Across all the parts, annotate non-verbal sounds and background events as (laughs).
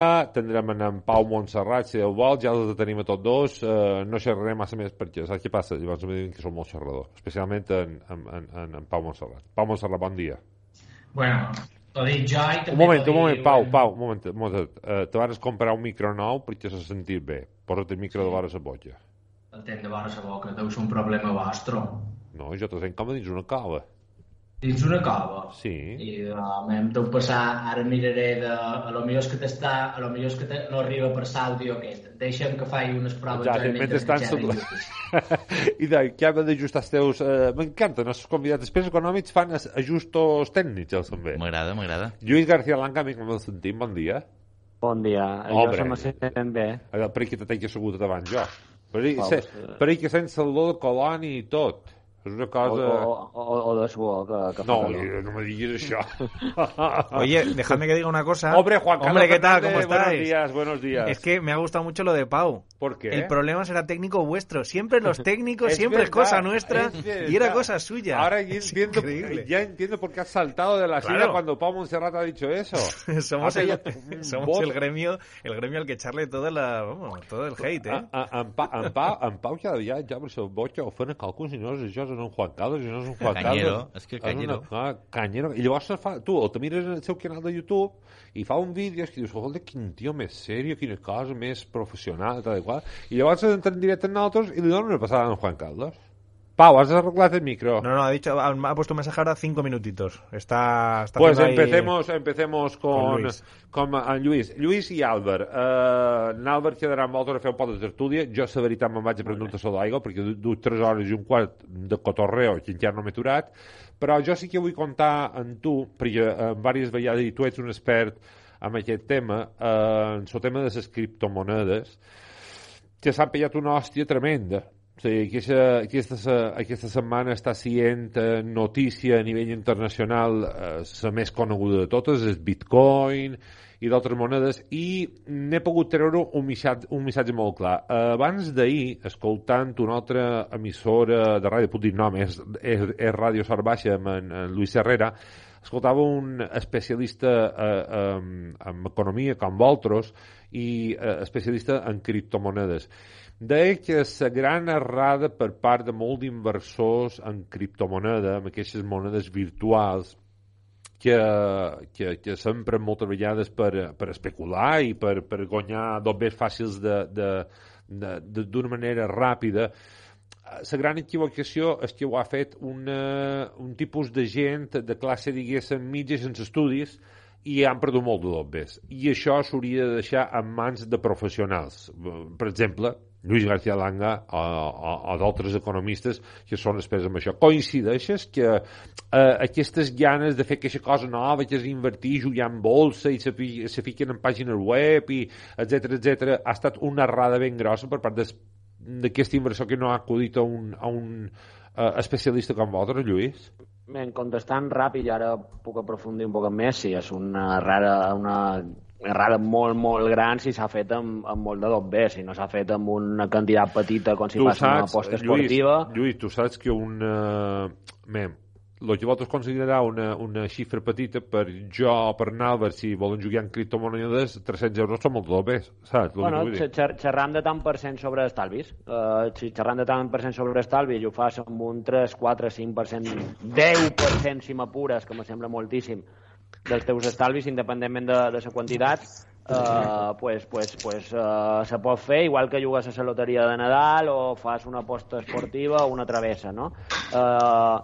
tindrem en, en Pau Montserrat, si el vol, ja els tenim a tots dos, eh, no xerrarem massa més perquè saps què passa? Llavors em diuen que som molt xerrador, especialment en, en, en, en, Pau Montserrat. Pau Montserrat, bon dia. Bueno, t'ho dic jo i també Un moment, un moment, Pau, Pau, un moment, un moment. Uh, te vas comprar un micro nou perquè s'ha sentit bé. Posa't el micro de vora la boca. El tens de vora la boca, deu ser un problema vostre. No, jo te sent com dins una cova. Dins una cova. Sí. I uh, m'hem de passar, ara miraré de... A lo millor és que t'està, a lo millor és que te, no arriba per l'àudio aquest. Deixa'm que faci unes proves Exacte, jo mentrestant... xerri. Sub... I de, que hem d'ajustar els teus... Uh, M'encanten els convidats. Després econòmics fan ajustos tècnics, els també. M'agrada, m'agrada. Lluís García Blanca, amic, no el sentim, bon dia. Bon dia. Obre. Jo se me sent bé. Per aquí te tenc assegut davant jo. Per aquí, Pau, se, eh. per aquí sense l'olor de colònia i tot. És una O, cosa... o, o, o de suor, que, que fa No, calor. no me diguis això. (laughs) Oye, dejadme que diga una cosa. Hombre, Juan Carlos Hombre, ¿qué tal? ¿Cómo estáis? Buenos días, buenos días. Es que me ha gustado mucho lo de Pau. ¿Por qué? El problema será técnico vuestro. Siempre los (laughs) técnicos, Es siempre es verdad, cosa nuestra es y era cosa suya. Ahora ya Es entiendo, ya entiendo por qué has saltado de la Claro. silla cuando Pau Montserrat ha dicho eso. (laughs) somos el, un somos el gremio el gremio al que echarle toda la, vamos, todo el hate, ¿eh? A- a- En, pa, en, pa, en Pau ja, ja, ja per seu boig ofena qualcun, si no és és un Juan Carlos, si no és un Juan Carlos. és que una- Canyero. ah, canyero. I llavors fa, tu, o te mires en el seu canal de YouTube i fa un vídeo que dius, escolta, quin tio més sèrio, quina cosa més professional, tal i qual. I llavors entra en directe en nosaltres i li donen una passada a en Juan Carlos. Pau, has arreglat el micro. No, no, ha dicho, ha, ha puesto un mensaje ahora cinco minutitos. Está, está Pues haciendo ahí- empecemos, empecemos con, con Luis. con en Lluís. Lluís i Àlvar. Uh, en Àlvar quedarà amb vosaltres a fer un pot de tertúlia. Jo, la veritat, me'n vaig a prendre un tassó d'aigua, perquè du, tres hores i un quart de cotorreo que encara no m'he aturat. Però jo sí que vull contar en tu, perquè uh, diverses vegades, i tu ets un expert en aquest tema, uh, en el tema de les criptomonedes, que s'han pegat una hòstia tremenda. Sigui, aquesta, aquesta, aquesta setmana està sent eh, notícia a nivell internacional eh, la més coneguda de totes, és Bitcoin i d'altres monedes, i n'he pogut treure un missatge, un missatge molt clar. Eh, abans d'ahir, escoltant una altra emissora de ràdio, puc dir nom, és, és, és Ràdio Sort Baixa, amb en, en Luis Herrera, escoltava un especialista eh, en, en economia com vosaltres i eh, especialista en criptomonedes. Deia que la gran errada per part de molt d'inversors en criptomoneda, en aquestes monedes virtuals, que, que, que s'empren moltes vegades per, per especular i per, per guanyar dobbers fàcils d'una manera ràpida, la gran equivocació és que ho ha fet una, un tipus de gent de classe, diguéssim, mitja sense estudis i han perdut molt de dobbers. I això s'hauria de deixar en mans de professionals. Per exemple, Lluís García Langa o, o, o d'altres economistes que són experts en això. Coincideixes que eh, aquestes ganes de fer aquesta cosa nova, que és invertir, jugar en bolsa i se, se fiquen en pàgines web i etc etc ha estat una errada ben grossa per part d'aquest inversor que no ha acudit a un, a un eh, especialista com vosaltres, Lluís? Ben, contestant ràpid, ara puc aprofundir un poc més, sí, és una rara, una errada molt, molt gran si s'ha fet amb, amb molt de dobbers, si no s'ha fet amb una quantitat petita com si tu fas una aposta esportiva. Lluís, Lluís, tu saps que un... Uh, mem, el que vosaltres considerar una, una xifra petita per jo o per Nalber, si volen jugar en criptomonedes, 300 euros són molt dobbers, saps? Bueno, que vull dir? xer xerram de tant per cent sobre estalvis. Uh, si xerram de tant per cent sobre estalvis i ho fas amb un 3, 4, 5%, 10% si m'apures, que me sembla moltíssim, dels teus estalvis, independentment de, de la quantitat, uh, pues, pues, pues, uh, se pot fer, igual que jugues a la loteria de Nadal o fas una aposta esportiva o una travessa, no? Uh,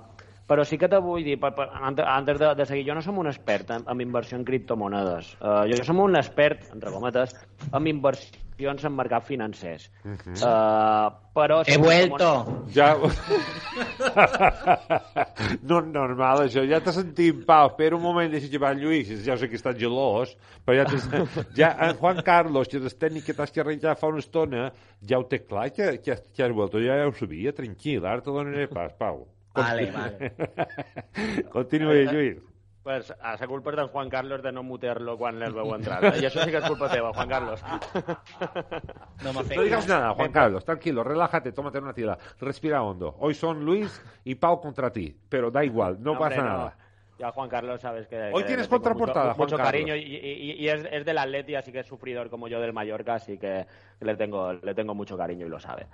però sí que te vull dir, per, per, ante- antes de, de seguir, jo no som un expert en, en inversió en criptomonedes. Uh, jo som un expert, entre cometes, en inversions en mercats financers. Uh -huh. uh, però... He vuelto. Ja... (laughs) no és normal, això. Ja t'he sentit, Pau. Espera un moment, deixa que va en Lluís. Ja sé que està gelós, però ja, (laughs) ja en Juan Carlos, que és el tècnic que t'has xerrat ja fa una estona, ja ho té clar, que, que, que has vuelto. Ja, ja ho sabia, tranquil. Ara te donaré pas, Pau. Vale, vale. (laughs) Continua, Lluís. Pues a la culpa d'en Juan Carlos de no mutear-lo quan el veu entrar. I això sí que és culpa teva, Juan Carlos. (laughs) No No digas nada, Juan Carlos, tranquilo, relájate, tómate una tira, respira hondo. Hoy son Luis y Pau contra ti, pero da igual, no Hombre, pasa no. nada. Ya Juan Carlos sabes que... Hoy que tienes contraportada, mucho, Juan mucho Carlos. cariño y, y- y es, es del Atleti, así que es sufridor como yo del Mallorca, así que le tengo, le tengo mucho cariño y lo sabe.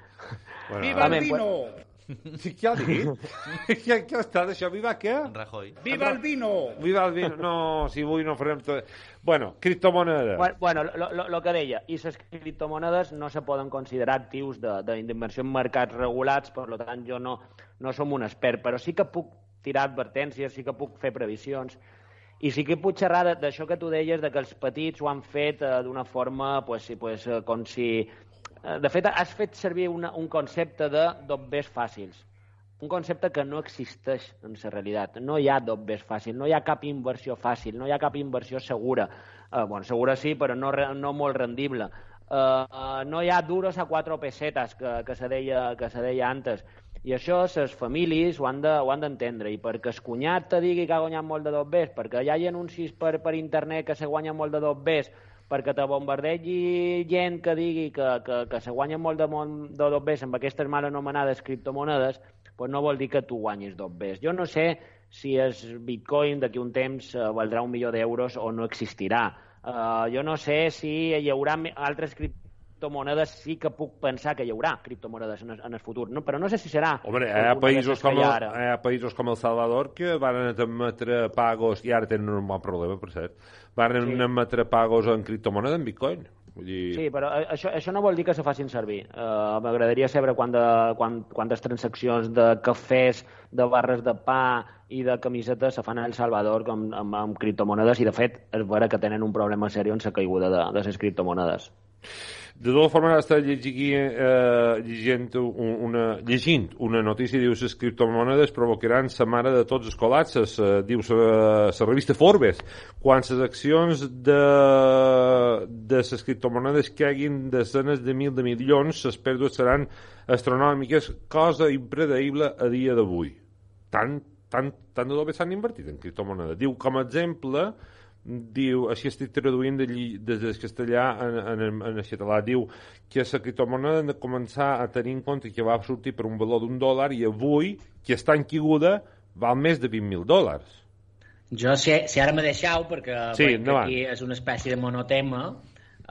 Bueno, Viva el vino! Sí, què ha dit? (laughs) què, què ha estat això? Viva què? Rajoy. Viva el vino! Viva el vino. No, si avui no farem tot... Bueno, criptomoneda. Bueno, bueno lo, lo, lo que deia, i les criptomonedes no se poden considerar actius de- d'inversió en mercats regulats, per lo tant jo no, no som un expert, però sí que puc tirar advertències, sí que puc fer previsions, i sí que puc xerrar de- d'això que tu deies, de que els petits ho han fet eh, d'una forma, pues, pues, eh, com si... eh, De fet, has fet servir una, un concepte de dobbers fàcils, un concepte que no existeix en la realitat. No hi ha dobbers fàcil, no hi ha cap inversió fàcil, no hi ha cap inversió segura. Uh, bueno, segura sí, però no, no molt rendible. Uh, uh, no hi ha duros a quatre pesetes, que, que, se deia, que se deia antes. I això les famílies ho han de- d'entendre. I perquè el cunyat te digui que ha guanyat molt de dobbers, perquè hi ha anuncis per, per internet que se guanya molt de dobbers, perquè te bombardegi gent que digui que, que, que se guanya molt de, de dobbers amb aquestes mal anomenades criptomonedes, pues no vol dir que tu guanyis dobbers. Jo no sé si el bitcoin d'aquí un temps uh, valdrà un milió d'euros o no existirà. Uh, jo no sé si hi haurà altres criptomonedes, sí que puc pensar que hi haurà criptomonedes en el, en el futur, no? però no sé si serà... Home, hi ha països com, el, ara. hi ha països com El Salvador que van admetre pagos, i ara tenen un bon problema, per cert, van Sí. admetre pagos en criptomoneda, en bitcoin. Vull dir... Sí, però eh, això, això no vol dir que se facin servir. Uh, M'agradaria saber quan de, quan, quantes transaccions de cafès, de barres de pa i de camisetes se fan a El Salvador com, amb, amb criptomonedes i, de fet, és vera que tenen un problema seriós en la caiguda de, de les criptomonedes. De totes formes, està llegint, eh, llegint, un, una, llegint una notícia, diu, les criptomonedes provocaran sa mare de tots els col·lapses, eh, diu la revista Forbes, quan les accions de, de les criptomonedes caiguin desenes de mil de milions, les pèrdues seran astronòmiques, cosa impredeïble a dia d'avui. Tant, tant, tant de doble s'han invertit en criptomonedes. Diu, com a exemple, diu, així estic traduint de, lli- des del castellà en, en, en, el català, diu que la criptomoneda de començar a tenir en compte que va sortir per un valor d'un dòlar i avui, que està en caiguda, val més de 20.000 dòlars. Jo, si, si ara me deixeu, perquè Sí, endavant. aquí és una espècie de monotema,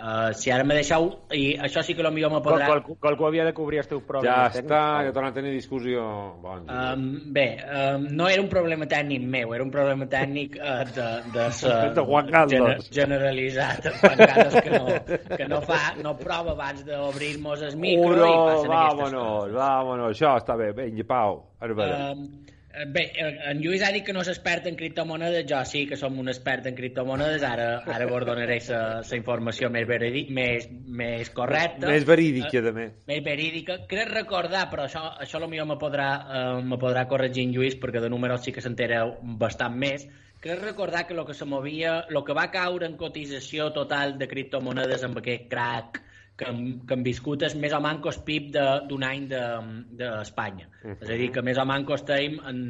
uh, si ara me deixeu, i això sí que potser me Qual, podrà... qual, qualcú havia de cobrir els teus Ja problemes està, ja tornem a tenir discussió. Bon, Um, bé, um, no era un problema tècnic meu, era un problema tècnic uh, de, de, (laughs) sa, De Juan Carlos. generalitzat. Juan Carlos que no, que no, fa, no prova abans d'obrir-nos el micro i Uro, passen aquestes vámonos, coses. vámonos, això està bé, vinga, Pau, ara veure. Um, bé, eh, en Lluís ha dit que no és expert en criptomonedes, jo sí que som un expert en criptomonedes, ara, ara vos donaré la informació més, veridi, més, més correcta. Més verídica, de més. més verídica. Crec recordar, però això, això potser me podrà, eh, me podrà corregir en Lluís, perquè de números sí que s'entera bastant més. Crec recordar que el que se movia, el que va caure en cotització total de criptomonedes amb aquest crack que, hem- que hem viscut és més o manco el PIB de- d'un any d'Espanya. De, d'Espanya. És a dir, que més o manco estem en,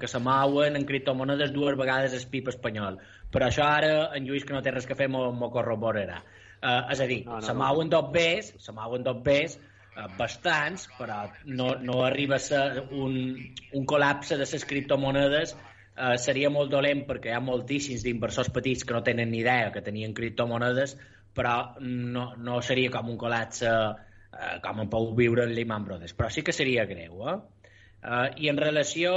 que se mouen en criptomonedes dues vegades el PIB espanyol. Però això ara en Lluís, que no té res que fer, m'ho corroborarà. Uh, és a dir, No, no, se no. mouen dos bés, se mouen dos bés, eh, bastants, però no, no arriba a ser un, un col·lapse de les criptomonedes eh, seria molt dolent perquè hi ha moltíssims d'inversors petits que no tenen ni idea que tenien criptomonedes, però no, no seria com un col·lapse eh, com en pou viure en Lehman Brothers, però sí que seria greu, eh? Uh, I en relació...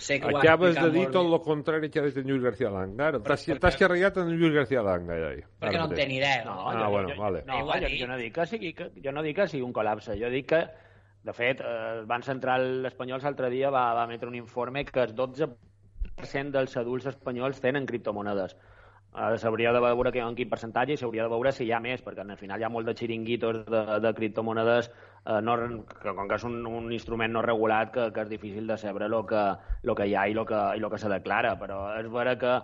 Sé que Acabes de dir tot el contrari que ha dit en Lluís García Langa. T'has perquè- carregat en Lluís García Langa, ja. perquè no en té ni idea. No, Ah, jo, bueno, jo, vale. No, jo, jo, no dic que sigui, que, jo no dic que sigui un col·lapse, jo dic que, de fet, eh, el Banc Central espanyol l'altre dia va, va emetre un informe que el 12% dels adults espanyols tenen criptomonedes. Uh, s'hauria de veure que, en quin percentatge i s'hauria de veure si hi ha més, perquè al final hi ha molt de xiringuitos de, de criptomonedes uh, no, que, com que és un, un instrument no regulat que, que és difícil de saber el que, lo que hi ha i el que, i lo que se declara, però és vera que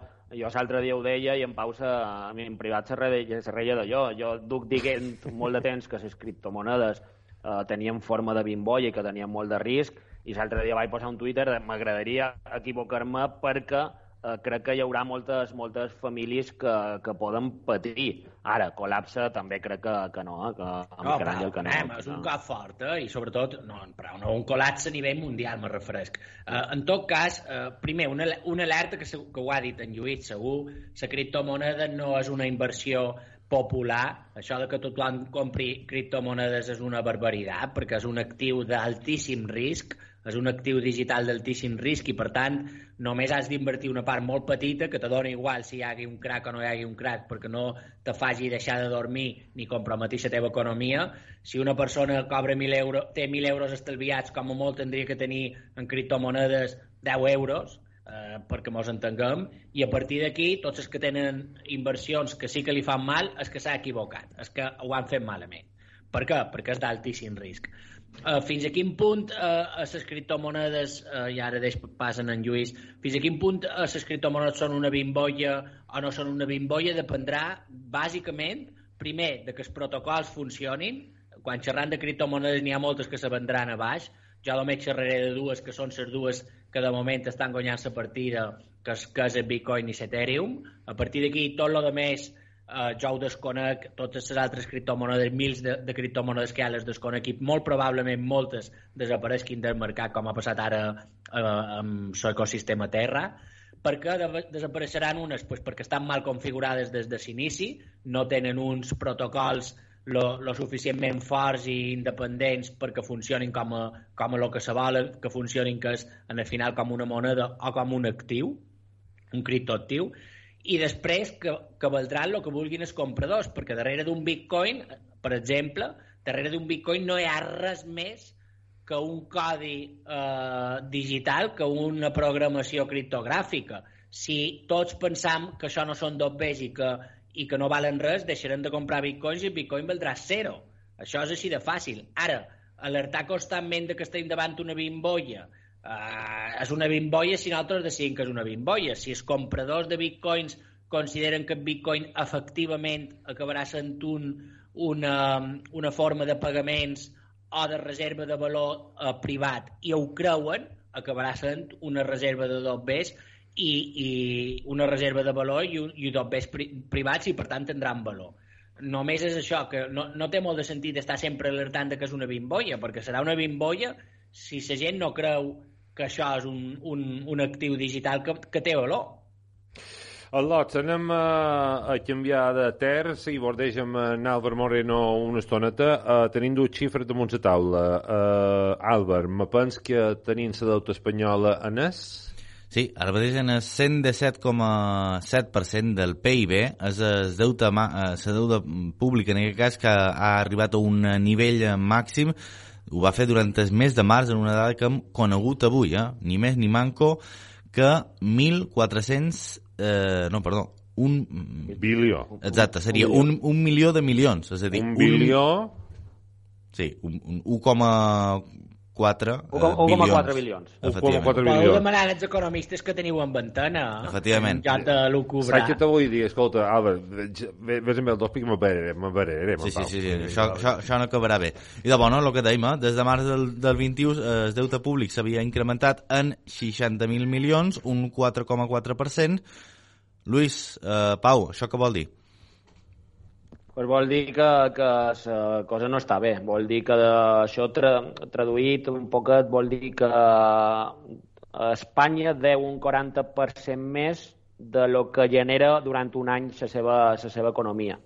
jo l'altre dia ho deia i en Pau se, a mi en privat se reia, se reia d'allò. Jo duc dient molt de temps que les criptomonedes eh, tenien forma de bimbolla i que tenien molt de risc i l'altre dia vaig posar un Twitter m'agradaria equivocar-me perquè eh, crec que hi haurà moltes, moltes famílies que, que poden patir. Ara, col·lapse també crec que, que no, eh? que amb No, el que no. anem, és un cop fort, eh? i sobretot, no, però no un col·lapse a nivell mundial, me refresc. Eh, en tot cas, eh, primer, una, una alerta que, que ho ha dit en Lluís, segur, la criptomoneda no és una inversió popular, això de que tothom compri criptomonedes és una barbaritat, perquè és un actiu d'altíssim risc, és un actiu digital d'altíssim risc i, per tant, només has d'invertir una part molt petita que te dona igual si hi hagi un crac o no hi hagi un crac perquè no te faci deixar de dormir ni comprometir la teva economia. Si una persona cobra 1.000 euros, té 1.000 euros estalviats, com a molt tindria que tenir en criptomonedes 10 euros, eh, perquè mos entenguem, i a partir d'aquí, tots els que tenen inversions que sí que li fan mal, és que s'ha equivocat, és que ho han fet malament. Per què? Perquè és d'altíssim risc. Uh, fins a quin punt uh, les criptomonedes, uh, i ara deix passen en Lluís, fins a quin punt uh, les criptomonedes són una bimbolla o no són una bimbolla dependrà bàsicament, primer, de que els protocols funcionin, quan xerrant de criptomonedes n'hi ha moltes que se vendran a baix, jo només xerraré de dues que són les dues que de moment estan guanyant la partida, que és, que és el Bitcoin i l'Ethereum. A partir d'aquí, tot el més eh, jo ho desconec, totes les altres criptomonedes, mils de, de criptomonedes que ha les desconec i molt probablement moltes desapareixin del mercat, com ha passat ara eh, amb l'ecosistema Terra. Per què de- desapareixeran unes? Pues perquè estan mal configurades des de l'inici, no tenen uns protocols lo, lo suficientment forts i independents perquè funcionin com a, com a lo que se vol, que funcionin que és en el final com una moneda o com un actiu, un criptoactiu, i després que, que valdran el que vulguin els compradors, perquè darrere d'un bitcoin, per exemple, darrere d'un bitcoin no hi ha res més que un codi eh, digital, que una programació criptogràfica. Si tots pensam que això no són dos i que, i que no valen res, deixarem de comprar bitcoins i bitcoin valdrà zero. Això és així de fàcil. Ara, alertar constantment de que estem davant una bimbolla eh, és una bimbolla si nosaltres decidim que és una bimbolla. Si els compradors de bitcoins consideren que el bitcoin efectivament acabarà sent un, una, una forma de pagaments o de reserva de valor eh, privat i ho creuen, acabarà sent una reserva de dos i, i una reserva de valor i, un, i dos Bs pri, privats i per tant tindran valor. Només és això, que no, no té molt de sentit estar sempre alertant que és una bimbolla, perquè serà una bimbolla si la gent no creu que això és un, un, un actiu digital que, que té valor. Al·lots, anem a, a canviar de terç i bordeix amb en Albert Moreno una estoneta. Uh, tenim dues xifres damunt la taula. Uh, Albert, me pens que tenim la deuta espanyola en es? Sí, ara mateix en el 117,7% del PIB és el deute, eh, la deuda pública, en aquest cas, que ha arribat a un nivell màxim ho va fer durant el mes de març en una dada que hem conegut avui, eh? ni més ni manco que 1.400... Eh, no, perdó, un... Bilió. Exacte, seria un, un milió de milions. És a dir, Un bilió... Sí, un, un 1,4 eh, 1,4 bilions. 1,4 Podeu bilions. demanar als economistes que teniu en ventana. eh? Efectivament. Ja te l'ho cobrar. Saps què te vull dir? Escolta, Albert, ve- vés amb el dos m'apararem, m'apararem. Sí, sí, sí, sí. Això, això, això no acabarà bé. I de bo, no, el que dèiem, eh? des de març del, del 21 eh, el deute públic s'havia incrementat en 60.000 milions, un 4,4%. Lluís, eh, Pau, això què vol dir? Pues vol dir que, que la cosa no està bé. Vol dir que de, això tra, traduït un poquet vol dir que Espanya deu un 40% més de lo que genera durant un any la seva, la seva economia.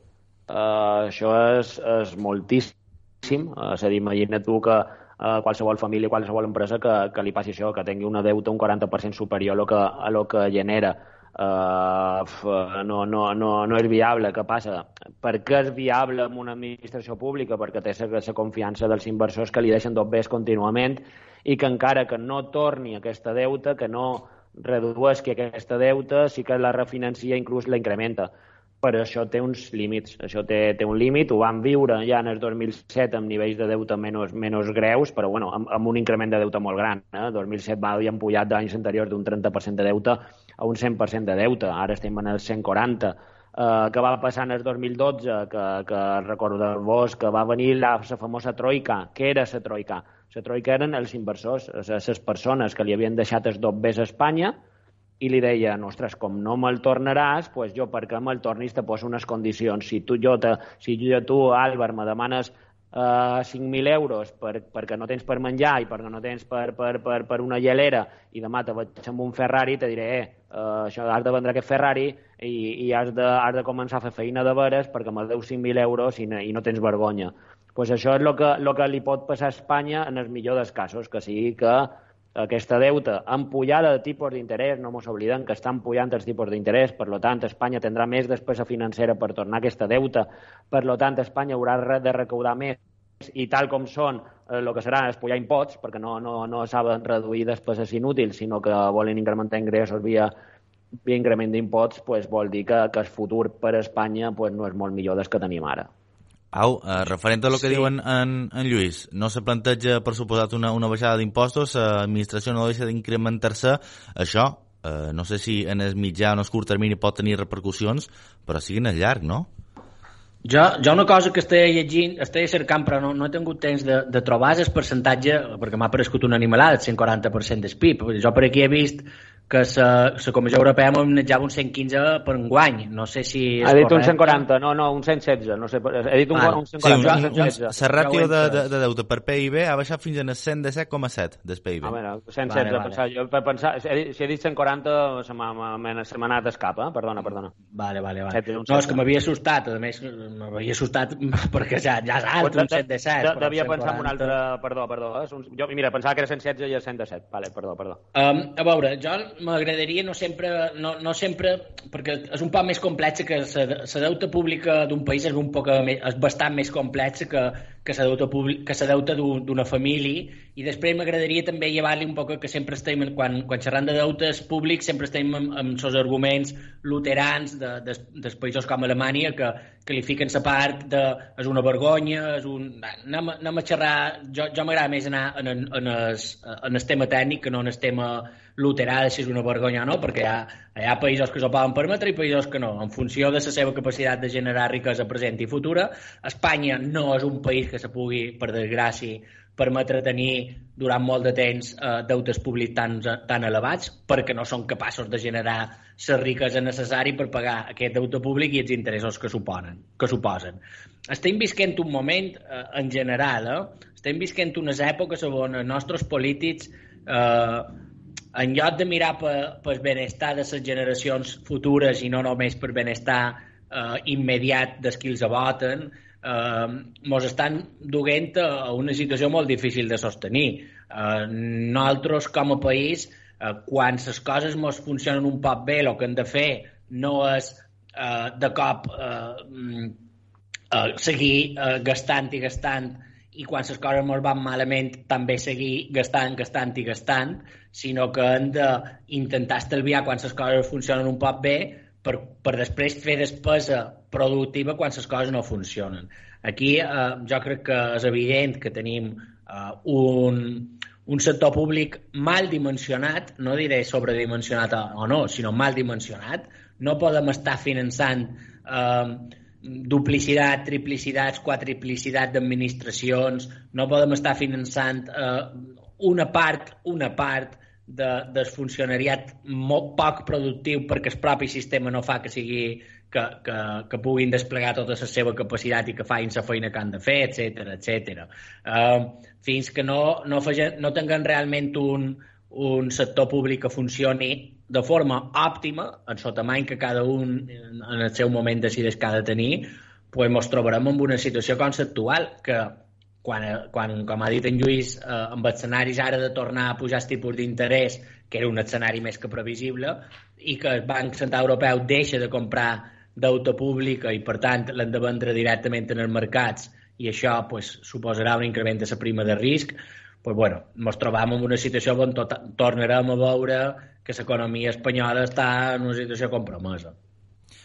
Uh, això és, és moltíssim. Uh, és a dir, imagina't tu que uh, qualsevol família, qualsevol empresa que, que li passi això, que tingui una deuta un 40% superior a lo que, a lo que genera. Uh, no, no, no, no és viable. Què passa? Per què és viable en una administració pública? Perquè té la confiança dels inversors que li deixen dos bés contínuament i que encara que no torni aquesta deuta, que no redueixi aquesta deuta, sí que la refinancia, inclús la incrementa. Però això té uns límits, això té, té un límit, ho vam viure ja en el 2007 amb nivells de deute menys, menys greus, però bueno, amb, amb un increment de deute molt gran. Eh? 2007 va haver empujat d'anys anteriors d'un 30% de deute a un 100% de deute, ara estem en el 140. Uh, que va passar en el 2012, que, que recordeu-vos que va venir la, la famosa troika. Què era la troika? La troika eren els inversors, les persones que li havien deixat els dos bés a Espanya i li deia, ostres, com no me'l tornaràs, pues jo perquè me'l tornis te poso unes condicions. Si tu, jo te, si jo, tu, Àlvar, me demanes uh, 5.000 euros per, perquè no tens per menjar i perquè no tens per, per, per, per una llalera i demà te vaig amb un Ferrari, te diré, eh, uh, això has de vendre aquest Ferrari i, i has, de, has de començar a fer feina de veres perquè me deus 5.000 euros i, i no tens vergonya. pues això és el que, el que li pot passar a Espanya en el millor dels casos, que sigui que aquesta deuta empullada de tipus d'interès, no ens oblidem que estan pujant els tipus d'interès, per tant, Espanya tindrà més despesa financera per tornar aquesta deuta, per tant, Espanya haurà de recaudar més i tal com són el que serà és pujar impots, perquè no, no, no saben reduir despeses inútils, sinó que volen incrementar ingressos via, via increment d'impots, pues, vol dir que, que el futur per a Espanya pues, no és molt millor del que tenim ara. Au, eh, referent a lo que sí. diu en, en, Lluís, no se planteja, per suposat, una, una baixada d'impostos, l'administració no deixa d'incrementar-se, això, eh, no sé si en el mitjà o en el curt termini pot tenir repercussions, però siguin el llarg, no? Jo, jo una cosa que estic llegint, estic cercant, però no, no he tingut temps de, de trobar el percentatge, perquè m'ha aparegut una animalada, el 140% del PIB. Jo per aquí he vist que la, Comissió Europea manejava un 115 per guany. No sé si és Ha dit correcte. un 140, no, no, un 116. No sé, he dit un, Ah, un Sí, 140, un, un un, 116. la ràtio de, de, de deute per PIB ha baixat fins a 117,7 del PIB. A veure, 116, Vale, vale. Pensar, jo per pensar, si he, dit- si he dit 140 se m'ha anat d'escap, eh? Perdona, perdona. Vale, vale, vale. Set, un No, és que m'havia assustat, a més, m'havia assustat (laughs) perquè ja, ja és alt, un 7 de 7. de, devia pensar en un altre... Perdó, perdó. Un, jo, mira, pensava que era 116 i és 117. Vale, perdó, perdó. Um, a veure, jo m'agradaria no sempre, no, no sempre, perquè és un poc més complex que la deuta pública d'un país és, un poc, és bastant més complexa que, que la deuta, que la deuta d'un- d'una família. I després m'agradaria també llevar-li un poc que sempre estem, quan, quan xerrant de deutes públics sempre estem amb, amb els arguments luterans de, de, dels països com Alemanya que, que li fiquen la part de és una vergonya, és un... Anem, anem a xerrar... Jo, jo m'agrada més anar en, en, en, es, en el tema tècnic que no en el tema luterà de si és una vergonya o no, perquè hi ha, hi ha països que s'ho poden permetre i països que no. En funció de la seva capacitat de generar riquesa present i futura, Espanya no és un país que se pugui, per desgràcia, permetre tenir durant molt de temps eh, deutes públics tan, tan elevats perquè no són capaços de generar la riquesa necessària per pagar aquest deute públic i els interessos que suposen. Que suposen. Estem visquent un moment, eh, en general, eh? estem visquent unes èpoques on els nostres polítics eh, en lloc de mirar per, per benestar de les generacions futures i no només per benestar eh, immediat dels qui els voten, eh, mos estan duent a una situació molt difícil de sostenir. Eh, nosaltres, com a país, eh, quan les coses mos funcionen un poc bé, el que hem de fer no és eh, de cop eh, mm, eh, seguir eh, gastant i gastant i quan les coses ens van malament també seguir gastant, gastant i gastant, sinó que hem d'intentar estalviar quan les coses funcionen un poc bé per, per després fer despesa productiva quan les coses no funcionen. Aquí eh, jo crec que és evident que tenim eh, un, un sector públic mal dimensionat, no diré sobredimensionat o no, sinó mal dimensionat. No podem estar finançant eh, duplicitat, triplicitats, quadriplicitat d'administracions, no podem estar finançant eh, una part, una part de, del funcionariat molt poc productiu perquè el propi sistema no fa que sigui que, que, que puguin desplegar tota la seva capacitat i que facin la feina que han de fer, etc etc. Uh, fins que no, no, fegem, no tinguem realment un, un sector públic que funcioni de forma òptima, en la tamany que cada un en el seu moment decideix que ha de tenir, pues ens trobarem en una situació conceptual que quan, quan, com ha dit en Lluís, eh, amb escenaris ara de tornar a pujar els tipus d'interès, que era un escenari més que previsible, i que el Banc Central Europeu deixa de comprar deute pública i, per tant, l'han de vendre directament en els mercats i això pues, suposarà un increment de la prima de risc, pues, bueno, ens trobam en una situació on tot, tornarem a veure que l'economia espanyola està en una situació compromesa.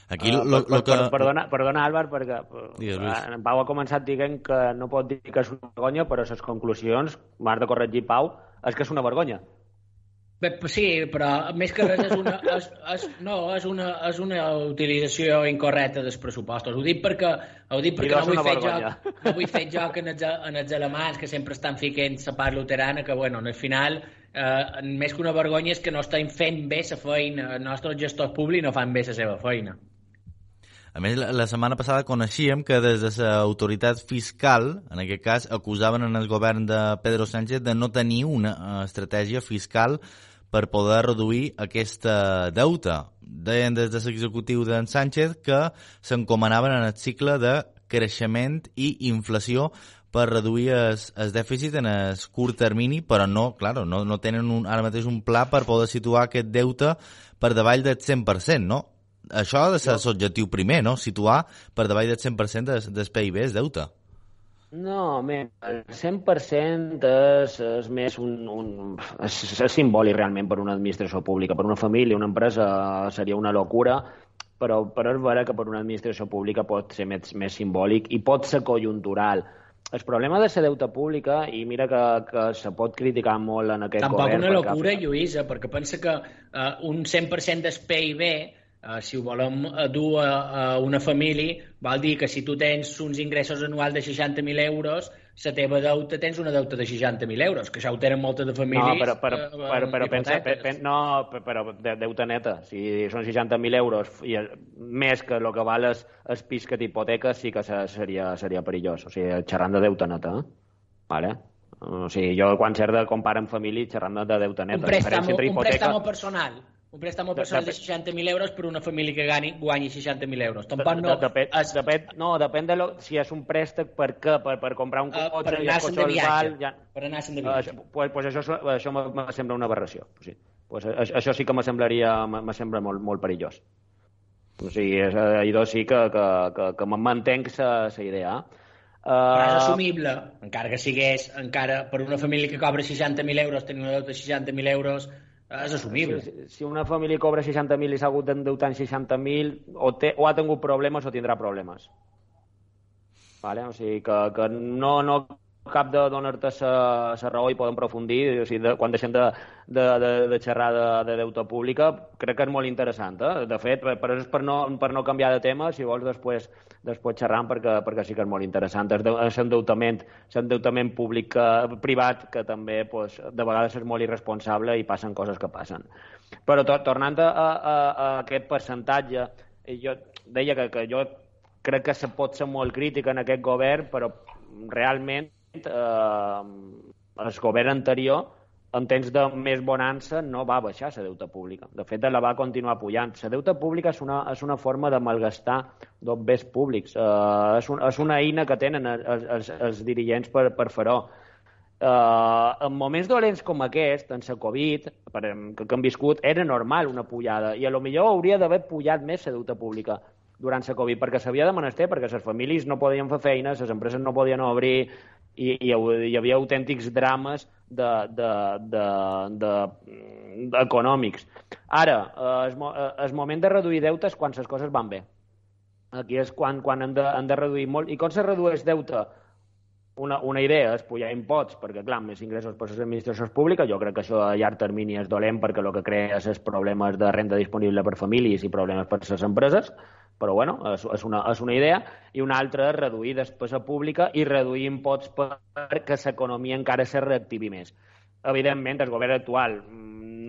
Aquí Uh, lo, per, lo que... per, perdona, perdona, Àlvar, perquè Digues, Lluís. en Pau ha començat dient que no pot dir que és una vergonya, però les conclusions, m'has de corregir, Pau, és que és una vergonya. Bé, sí, però més que res és una, és, és, no, és una, és una utilització incorrecta dels pressupostos. Ho dic perquè, ho dic perquè no vull, fer vergonya. joc, no vull fer joc en els, en els alemans que sempre estan fiquent la part luterana que, bueno, al final eh, més que una vergonya és que no estem fent bé la feina, els nostres gestors públics no fan bé la seva feina. A més, la, la setmana passada coneixíem que des de l'autoritat fiscal, en aquest cas, acusaven en el govern de Pedro Sánchez de no tenir una uh, estratègia fiscal per poder reduir aquesta deuta. Deien des de l'executiu d'en Sánchez que s'encomanaven en el cicle de creixement i inflació per reduir el dèficit en el curt termini, però no, claro, no, no tenen un, ara mateix un pla per poder situar aquest deute per davall del 100%, no? Això ha de ser l'objectiu primer, no? Situar per davall del 100% del, del PIB, el deute. No, home, el 100% és, és més un, un és, és simbòlic realment per una administració pública. Per una família, una empresa seria una locura, però, però és vera que per una administració pública pot ser més, més simbòlic i pot ser conjuntural. El problema de la deuta pública, i mira que, que se pot criticar molt en aquest Tampoc govern... una perquè- locura, Lluïsa, perquè pensa que uh, un 100% del PIB, uh, si ho volem dur a, a una família, vol dir que si tu tens uns ingressos anuals de 60.000 euros, la teva deuta tens una deuta de 60.000 euros, que això ho tenen moltes de No, famílies. però, però, eh, però, però, pensa, pe, pe, no, pe- però de, deuta neta. Si són 60.000 euros i el- més que el que val el, el pis que t'hipoteca, sí que se- seria, seria perillós. O sigui, xerrant de deuta neta, eh? Vale? O sigui, jo quan cert de compara amb família xerrant de deuta neta. un préstamo, un préstamo personal. Un préstamo De- personal de, de- 60.000 euros per una família que gani, guanyi 60.000 euros. Tampoc no... De, depèn, es- depèn, no, depèn de lo, si és un préstec per què, per, per comprar un eh, cotxe per i el anar-se'n de viatge. val, ja, Per anar-se'n de Eh, viatge. Això, pues, pues això, això me, sembla una aberració. Sí. Pues això, sí que me semblaria, me, sembla molt, molt perillós. O sigui, és, eh, idò sí que, que, que, que me'n mantenc la idea. Uh, Però és assumible, encara que sigués encara per una família que cobra 60.000 euros, tenir una deuta de 60.000 euros, és assumible. si, si una família cobra 60.000 i s'ha hagut d'endeutar en 60.000, o, té, o ha tingut problemes o tindrà problemes. Vale? O sigui, que, que no, no cap de donar-te la raó i podem profundir, o sigui, de, quan deixem de, de, de, de xerrar de, de deuta pública, crec que és molt interessant. Eh? De fet, per, per, per, no, per no canviar de tema, si vols després, després xerram, perquè, perquè sí que és molt interessant. És l'endeutament l'endeutament públic, que, privat, que també pues, de vegades és molt irresponsable i passen coses que passen. Però to, tornant a, a, a aquest percentatge, eh, jo deia que, que jo crec que se pot ser molt crític en aquest govern, però realment eh, el govern anterior en temps de més bonança no va baixar la deuta pública. De fet, la va continuar pujant. La deuta pública és una, és una forma de malgastar dos béns públics. Eh, és, un, és una eina que tenen els, els, els dirigents per, per fer-ho. Uh, en moments dolents com aquest, en la Covid, per, que, que hem viscut, era normal una pujada, i a lo millor hauria d'haver pujat més la deuta pública durant la Covid, perquè s'havia de menester, perquè les famílies no podien fer feines, les empreses no podien obrir, i, i hi havia autèntics drames de, de, de, de, de, econòmics. Ara, eh, el, mo- eh, el moment de reduir deutes quan les coses van bé. Aquí és quan, quan hem, de, hem de reduir molt. I com se redueix deute? Una, una idea és pujar imposts, perquè, clar, més ingressos per les administracions públiques, jo crec que això a llarg termini és dolent perquè el que crea és problemes de renda disponible per famílies i problemes per les empreses, però bueno, és, és, una, és una idea, i una altra és reduir despesa pública i reduir imposts perquè l'economia encara se reactivi més. Evidentment, el govern actual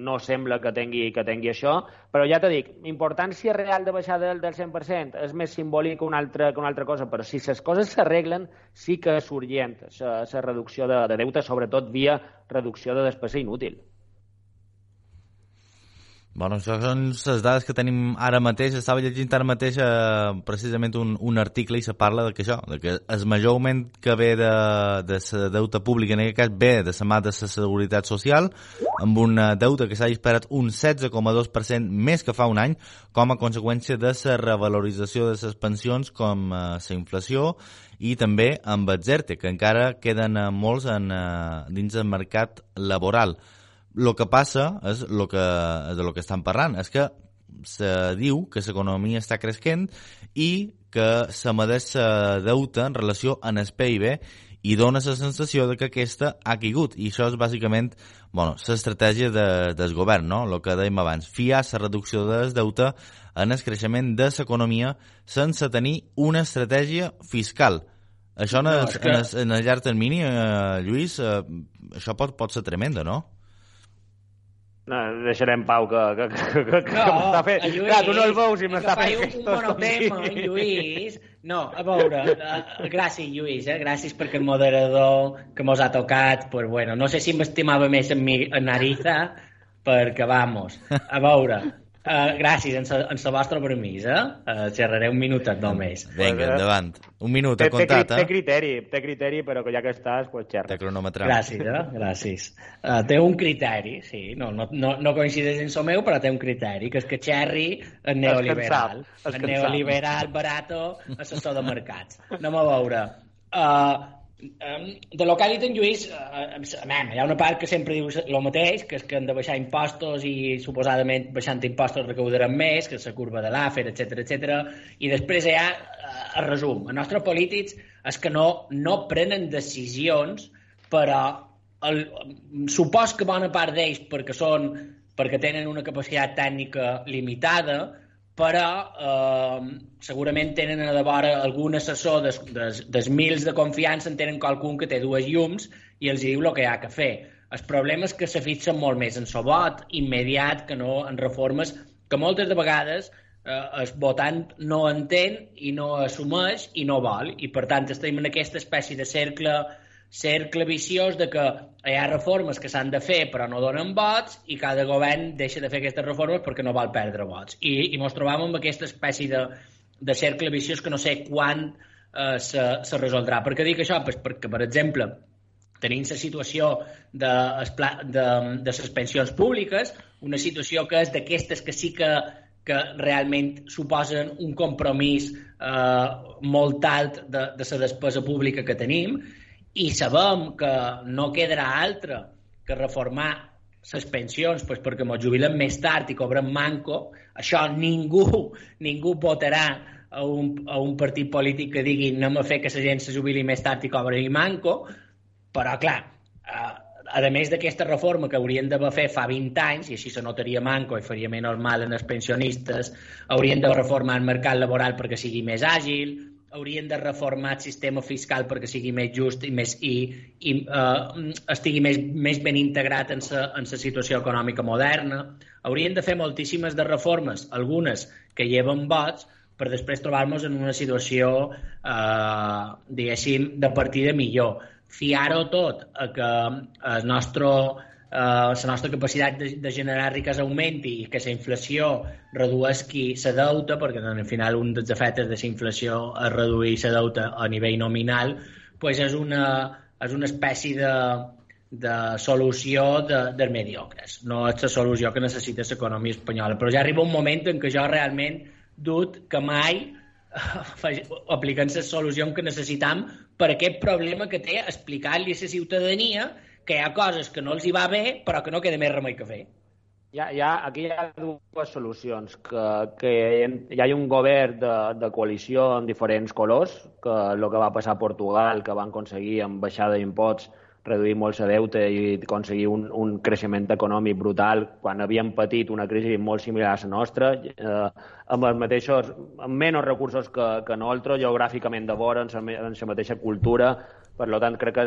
no sembla que tingui, que tingui això, però ja t'he dic, importància real de baixar del, del 100% és més simbòlic que una altra, que una altra cosa, però si les coses s'arreglen, sí que és urgent la reducció de, de deute, sobretot via reducció de despesa inútil. Bueno, això són les dades que tenim ara mateix. Estava llegint ara mateix eh, precisament un, un article i se parla de que això, de que el major augment que ve de, de la deuta pública, en aquest cas, ve de la mà de la seguretat social, amb un eh, deute que s'ha disparat un 16,2% més que fa un any, com a conseqüència de la revalorització de les pensions com eh, la inflació i també amb el ZERTE, que encara queden eh, molts en, eh, dins del mercat laboral el que passa és el que, de lo que estan parlant, és que se diu que l'economia està creixent i que se medeix la deuta en relació amb el PIB i dona la sensació de que aquesta ha caigut i això és bàsicament bueno, l'estratègia de, del govern, no? el que dèiem abans, fiar la reducció del deute en el creixement de l'economia sense tenir una estratègia fiscal. Això en, No, el, que- en, el, en el llarg termini, eh, Lluís, eh, això pot, pot ser tremenda, no? No, deixarem pau que, que, que, que, que No, m'està fent... en Lluís, Clar, tu no el veus i m'està fent gestos monotema, aquí. Lluís. No, a veure, uh, gràcies, Lluís, eh? gràcies perquè el moderador que mos ha tocat, pues bueno, no sé si m'estimava més en, mi, en Ariza, perquè, vamos, a veure, uh, gràcies, en sa, en sa vostra permís, eh? Uh, xerraré un minutet només. Vinga, endavant. Un minut, Té, té, comptat, té eh? criteri, té criteri, però que ja que estàs, pues xerra. De cronometrar. Gràcies, eh? Gràcies. Uh, té un criteri, sí, no, no, no, no coincideix en el meu, però té un criteri, que és que Cherry és neoliberal. És cansat. neoliberal, barato, assessor de mercats. Anem a veure. Uh, de lo que ha dit en Lluís, uh, man, hi ha una part que sempre diu el mateix, que és que han de baixar impostos i suposadament baixant impostos recaudaran més, que és la curva de l'AFER, etc etc. i després hi ha, el resum, els nostres polítics és que no, no prenen decisions però el, supos que bona part d'ells perquè són perquè tenen una capacitat tècnica limitada però eh, segurament tenen a vora algun assessor des, des, des mils de confiança en tenen qualcun que té dues llums i els diu el que hi ha que fer. El problema és que se fixen molt més en vot immediat que no en reformes que moltes de vegades eh, el votant no entén i no assumeix i no vol i per tant estem en aquesta espècie de cercle cercle viciós de que hi ha reformes que s'han de fer però no donen vots i cada govern deixa de fer aquestes reformes perquè no vol perdre vots. I, i ens trobam amb aquesta espècie de, de cercle viciós que no sé quan eh, se, se resoldrà. Per què dic això? Pues perquè, per exemple, tenim la situació de, de, de les pensions públiques, una situació que és d'aquestes que sí que que realment suposen un compromís eh, molt alt de, de la despesa pública que tenim i sabem que no quedarà altre que reformar les pensions pues, perquè ens jubilen més tard i cobrem manco, això ningú, (laughs) ningú votarà a un, a un partit polític que digui anem a fer que la gent se jubili més tard i cobri manco, però clar, eh, a més d'aquesta reforma que haurien d'haver fet fa 20 anys, i així se notaria manco i faria menys mal en els pensionistes, haurien de reformar el mercat laboral perquè sigui més àgil, haurien de reformar el sistema fiscal perquè sigui més just i, més, i, i uh, estigui més, més ben integrat en la en sa situació econòmica moderna. Haurien de fer moltíssimes de reformes, algunes que lleven vots, per després trobar-nos en una situació, eh, diguéssim, de partida millor. Fiar-ho tot a que el nostre, eh, la nostra capacitat de, de generar riquesa augmenti i que la inflació redueixi la deuta, perquè al final un dels efectes de la inflació és reduir la deuta a nivell nominal, pues és, una, és una espècie de, de solució de, de mediocres. No és la solució que necessita l'economia espanyola. Però ja arriba un moment en què jo realment dut que mai aplicant les solucions que necessitam per aquest problema que té explicar-li a la ciutadania que hi ha coses que no els hi va bé però que no queda més remei que fer. Hi ha, aquí hi ha dues solucions. Que, que hi ha un govern de, de coalició en diferents colors, que el que va passar a Portugal, que van aconseguir amb baixada d'imposts reduir molt la deute i aconseguir un, un creixement econòmic brutal quan havíem patit una crisi molt similar a la nostra, eh, amb els mateixos, amb menys recursos que, que nosaltres, geogràficament de vora, en la mateixa cultura, per tant, crec que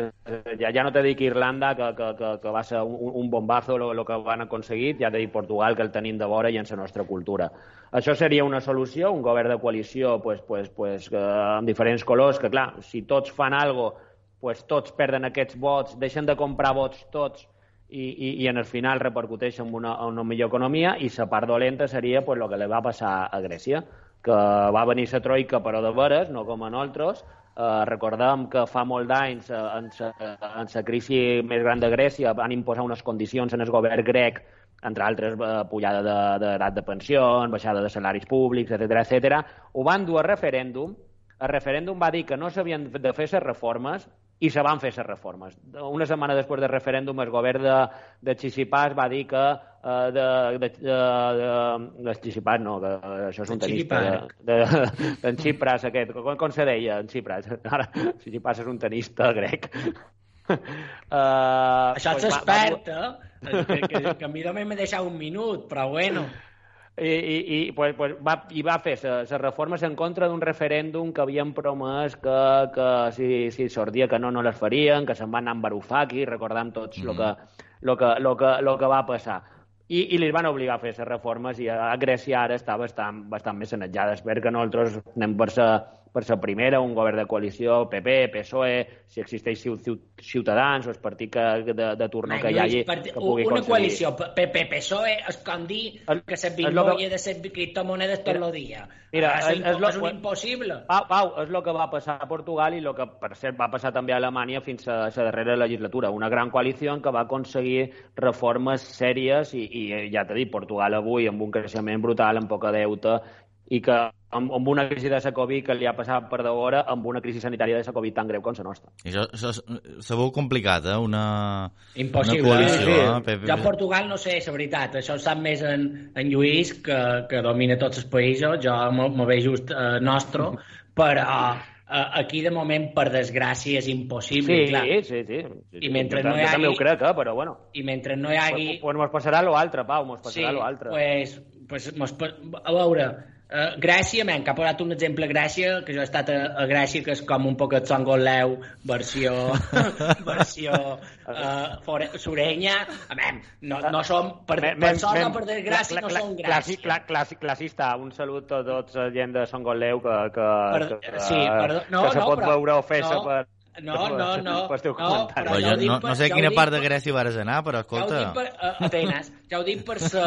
ja, ja no t'he dit que Irlanda, que, que, que, que va ser un, un bombazo el que van aconseguir, ja t'he dit Portugal, que el tenim de vora i en la nostra cultura. Això seria una solució, un govern de coalició pues, pues, pues, eh, amb diferents colors, que clar, si tots fan algo pues, tots perden aquests vots, deixen de comprar vots tots i, i, i en el final repercuteix en una, en una millor economia i la part dolenta seria pues, que li va passar a Grècia, que va venir la troika però de veres, no com a nosaltres, Eh, recordem que fa molt d'anys, eh, en la crisi més gran de Grècia, van imposar unes condicions en el govern grec, entre altres, eh, pujada d'edat de, de pensions, baixada de salaris públics, etc etc. Ho van dur a referèndum, el referèndum va dir que no s'havien de fer les reformes i se van fer les reformes. Una setmana després del referèndum, el govern de, de Xixipàs va dir que uh, de, de, de, de, Xixipàs no, que això és un tenista de, de, de, Xipras aquest, com, com se deia en Xipras? (laughs) Ara, Xixipàs és un tenista grec. Uh, (laughs) això pues expert, va, eh? Que, que, que a mi només m'he deixat un minut, però bueno. I, i, i, pues, pues va, i va fer les reformes en contra d'un referèndum que havien promès que, que si, si sortia que no, no les farien, que se'n van anar amb Varoufakis, recordam tots el mm. que, lo que, lo que, lo que va passar. i, i li van obligar a fer les reformes i a Grècia ara està bastant, bastant més sanejada. Espero que nosaltres anem per sa, per ser primera, un govern de coalició, PP, PSOE, si existeix Ciutadans o el partit que, de, de turno que hi hagi... Que pugui una aconseguir. coalició, PP, PSOE, és com dir El- que se que- de ser criptomonedes tot el dia. Mira, és, és- és lo- és un impossible. Pau, Pau, és el que va passar a Portugal i el que, per cert, va passar també a Alemanya fins a la darrera legislatura. Una gran coalició que va aconseguir reformes sèries i, i ja t'he dit, Portugal avui amb un creixement brutal, amb poca deute i que amb, amb una crisi de la Covid que li ha passat per d'hora amb una crisi sanitària de la Covid tan greu com la nostra. I això, això és- se veu complicat, eh? Una, Impossible. una coalició, Sí, sí. eh? PP. Jo a Portugal no sé, la veritat, això ho sap més en, en Lluís, que, que domina tots els països, jo me, me veig just eh, nostre, (laughs) però eh, aquí de moment, per desgràcia, és impossible. Sí, clar. sí, sí. sí, I mentre jo, no hi jo també hagi- ho crec, eh? però bueno. I mentre no hi hagi... Pues, pues mos passarà l'altre, Pau, mos Sí, passarà l'altre. pues, pues, mos, a veure, uh, Gràcia, men, que ha posat un exemple Gràcia, que jo he estat a, a Gràcia, que és com un poc el Songoleu, versió, (laughs) versió uh, fore, surenya. A men, no, no som, per, Mem- per sort o mem- per desgràcia, cla- no som classi- Gràcia. cla- classi- Classista, un salut a tots la gent de Goleu que, que, Per- que, sí, perdó, no, que se no, pot però- veure ofesa no, per, no, no, no, teu no. Però ja jo no, per- no sé ja a quina part de Grècia vas anar, però Ja ho dic escolta... per, uh, Atenes, ja ho dic per sa,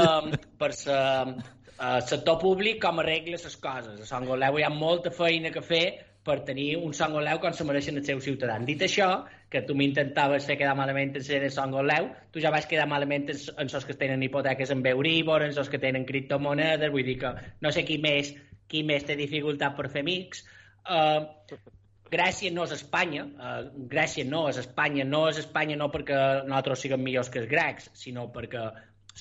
per sa, uh, sector públic com arregla les coses. A Sant Goleu hi ha molta feina que fer per tenir un Sant Goleu com se mereixen els seus ciutadans. Dit això, que tu m'intentaves fer quedar malament en ser de Sant Goleu, tu ja vas quedar malament en, en els que tenen hipoteques en Euribor, en els que tenen criptomonedes, vull dir que no sé qui més, qui més té dificultat per fer amics. Uh, Grècia no és Espanya, uh, Grècia no és Espanya, no és Espanya no perquè nosaltres siguem millors que els grecs, sinó perquè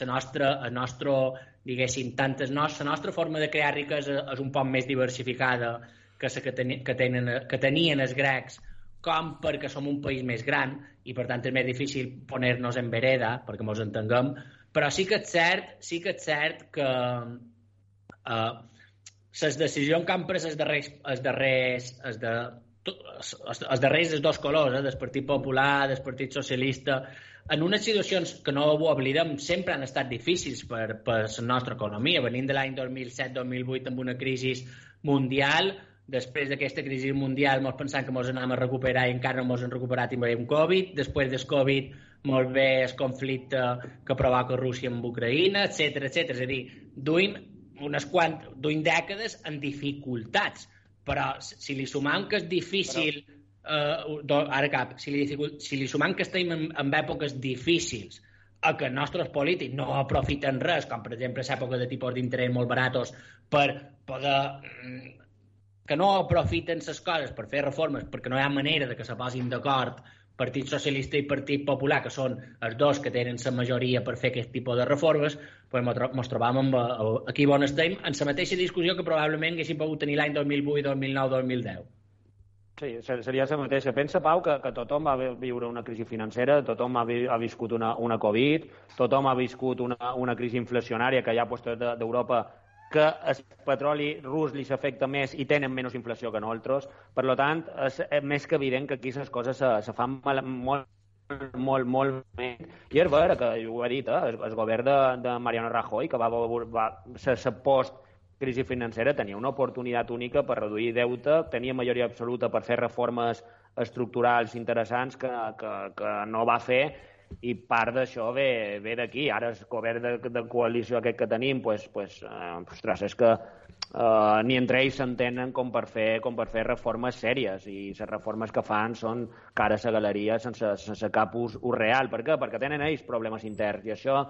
la nostra, el nostre, diguéssim, tantes nos, la nostra forma de crear riquesa és un poc més diversificada que la que, teni, que, tenen, que tenien els grecs, com perquè som un país més gran i per tant és més difícil poner-nos en vereda, perquè ens entenguem, però sí que és cert, sí que és cert que eh, les decisions que han pres els darrers, els darrers, els de, els, els darrers dels dos colors, eh, del Partit Popular, del Partit Socialista, en unes situacions que no ho oblidem, sempre han estat difícils per, per la nostra economia. Venim de l'any 2007-2008 amb una crisi mundial, després d'aquesta crisi mundial ens pensant que ens anàvem a recuperar i encara no ens hem recuperat i veiem Covid, després del Covid molt bé el conflicte que provoca Rússia amb Ucraïna, etc etc. És a dir, duim unes quant, duim dècades en dificultats, però si li sumam que és difícil, eh, do, ara cap, si li, si li sumam que estem en, en èpoques difícils, a que els nostres polítics no aprofiten res, com per exemple l'època de tipus d'interès molt baratos, per poder mm, que no aprofiten les coses per fer reformes perquè no hi ha manera de que se posin d'acord Partit Socialista i Partit Popular, que són els dos que tenen la majoria per fer aquest tipus de reformes, pues mos tro- mos trobàvem amb, eh, aquí on estem, en la mateixa discussió que probablement haguéssim pogut tenir l'any 2008, 2009, 2010. Sí, ser- seria la mateixa. Pensa, Pau, que, que tothom va vi- viure una crisi financera, tothom ha, vi, ha viscut una, una Covid, tothom ha viscut una, una crisi inflacionària que hi ha de- d'Europa que el petroli rus li s'afecta més i tenen menys inflació que nosaltres. Per tant, és, és més que evident que aquí les coses se, se fan mal, molt molt, molt bé. I és vera que, ho he dit, eh, el, el govern de, de Mariano Rajoy, que va, va, se, se post crisi financera tenia una oportunitat única per reduir deute, tenia majoria absoluta per fer reformes estructurals interessants que, que, que no va fer i part d'això ve, ve d'aquí. Ara el govern de, de coalició aquest que tenim, pues, pues, eh, ostres, és que eh, ni entre ells s'entenen com per fer com per fer reformes sèries i les reformes que fan són cara a la galeria sense, sense cap ús, ús real. Per què? Perquè tenen ells problemes interns i això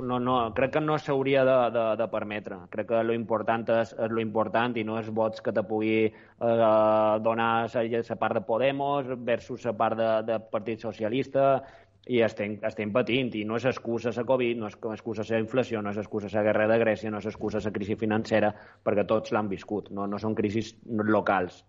no, no, crec que no s'hauria de, de, de permetre. Crec que lo important és, és lo important i no és vots que te pugui eh, donar la part de Podemos versus la part de, de Partit Socialista i estem, estem patint, i no és excusa la Covid, no és excusa la inflació, no és excusa la guerra de Grècia, no és excusa la crisi financera, perquè tots l'han viscut, no, no són crisis locals.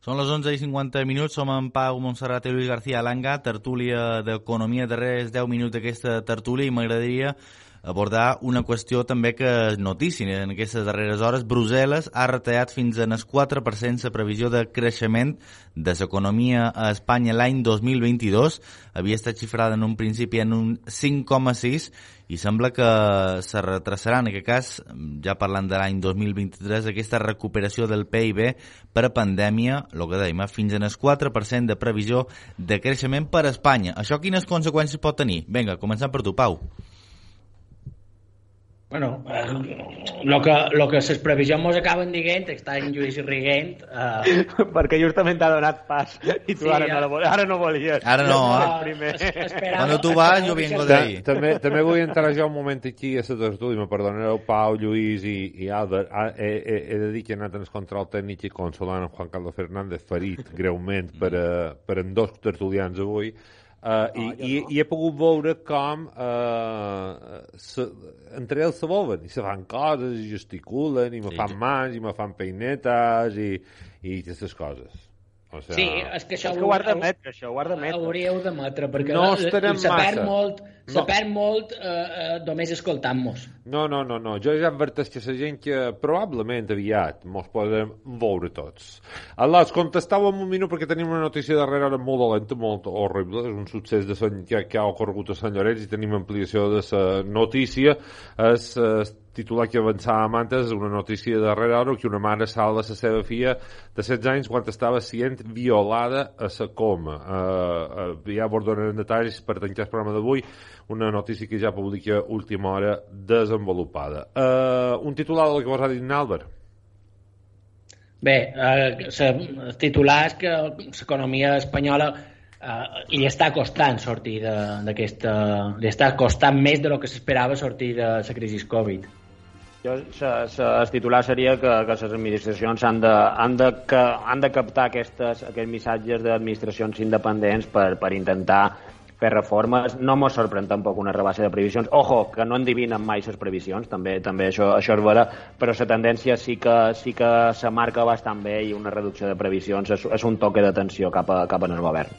Són les 11 i 50 minuts, som en Pau Montserrat i Lluís García Langa, tertúlia d'Economia, darrers 10 minuts d'aquesta tertúlia, i m'agradaria abordar una qüestió també que és notícia en aquestes darreres hores. Brussel·les ha retallat fins en el 4% la previsió de creixement de l'economia a Espanya l'any 2022. Havia estat xifrada en un principi en un 5,6 i sembla que se retrasarà, en aquest cas, ja parlant de l'any 2023, aquesta recuperació del PIB per a pandèmia, el que dèiem, fins en el 4% de previsió de creixement per a Espanya. Això quines conseqüències pot tenir? Vinga, començant per tu, Pau. Bueno, eh, lo que, lo que les previsions mos acaben dient, està en Lluís riguent... Eh, (laughs) Perquè justament t'ha donat pas i tu Sí, ara, ja. no, la vol- ara no volies. Ara no, Jo eh? primer. Quan tu vas, jo vinc d'ahir. també, també vull entrar jo un moment aquí a la tertúlia, me perdonareu Pau, Lluís i, i Albert. Ah, he, he, he de dir que he anat en el control tècnic i consolant en Juan Carlos Fernández ferit greument per, a, per en dos tertulians avui. Uh, i, i, i he pogut veure com uh, se, entre ells se volen i se fan coses i gesticulen i me Sí, fan mans i me fan peinetes i, i aquestes coses o sigui, Sí, és que això És que ho has d'admetre, això, ho has d'admetre. hauríeu d'admetre, perquè No eh, estarem se perd massa. molt, No. se perd molt eh, eh, només escoltant-nos. No, no, no, no. Jo ja adverteix que la gent que probablement aviat mos podrem veure tots. Aleshores, contestàvem un minut perquè tenim una notícia darrere molt dolenta, molt horrible. És un succés de Sant, que, que ha ocorregut a Sant Llorenç i tenim ampliació de la notícia. És eh, titular que avançàvem antes, una notícia darrere ara que una mare salva la seva filla de 16 anys quan estava sent violada a la coma. Uh, uh, ja abordarem detalls per tancar el programa d'avui, una notícia que ja publica última hora desenvolupada. Uh, un titular del que vos ha dit Nàlvar. Bé, eh, se, el titular és que l'economia espanyola eh, li està costant sortir de- d'aquesta... li està costant més de lo que s'esperava sortir de la crisi Covid. Jo, sa, sa, el titular seria que, que les administracions han de, han de, que, han de captar aquestes, aquests missatges d'administracions independents per, per intentar fer reformes. No mos sorprèn tampoc una rebaixa de previsions. Ojo, que no endivinen mai les previsions, també també això, això és vera, però la tendència sí que, sí que se marca bastant bé i una reducció de previsions és, és un toque d'atenció cap, a, cap en el govern.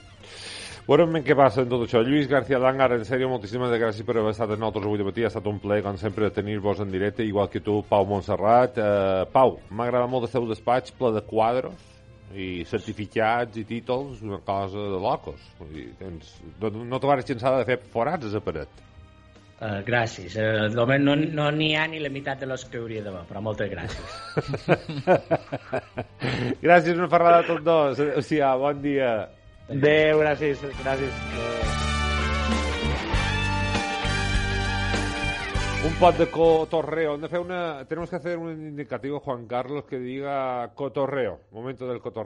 Veurem què passa en tot això. Lluís García Langar, en sèrio, moltíssimes gràcies per haver estat amb nosaltres avui de matí. Ha estat un plaer, com sempre, tenir-vos en directe, igual que tu, Pau Montserrat. Uh, Pau, m'ha agradat molt el seu despatx ple de quadros i certificats i títols, una cosa de locos. Vull dir, tens, no, no te vas de fer forats a la paret. Uh, gràcies. Uh, no n'hi no ha ni la meitat de los que hauria d'haver, però moltes gràcies. (laughs) gràcies, una ferrada a tots dos. O sigui, bon dia. Adéu, gràcies. gràcies. Un pot de cotorreo. De fer una... Tenemos que hacer un indicativo, Juan Carlos, que diga cotorreo. Momento del cotorreo.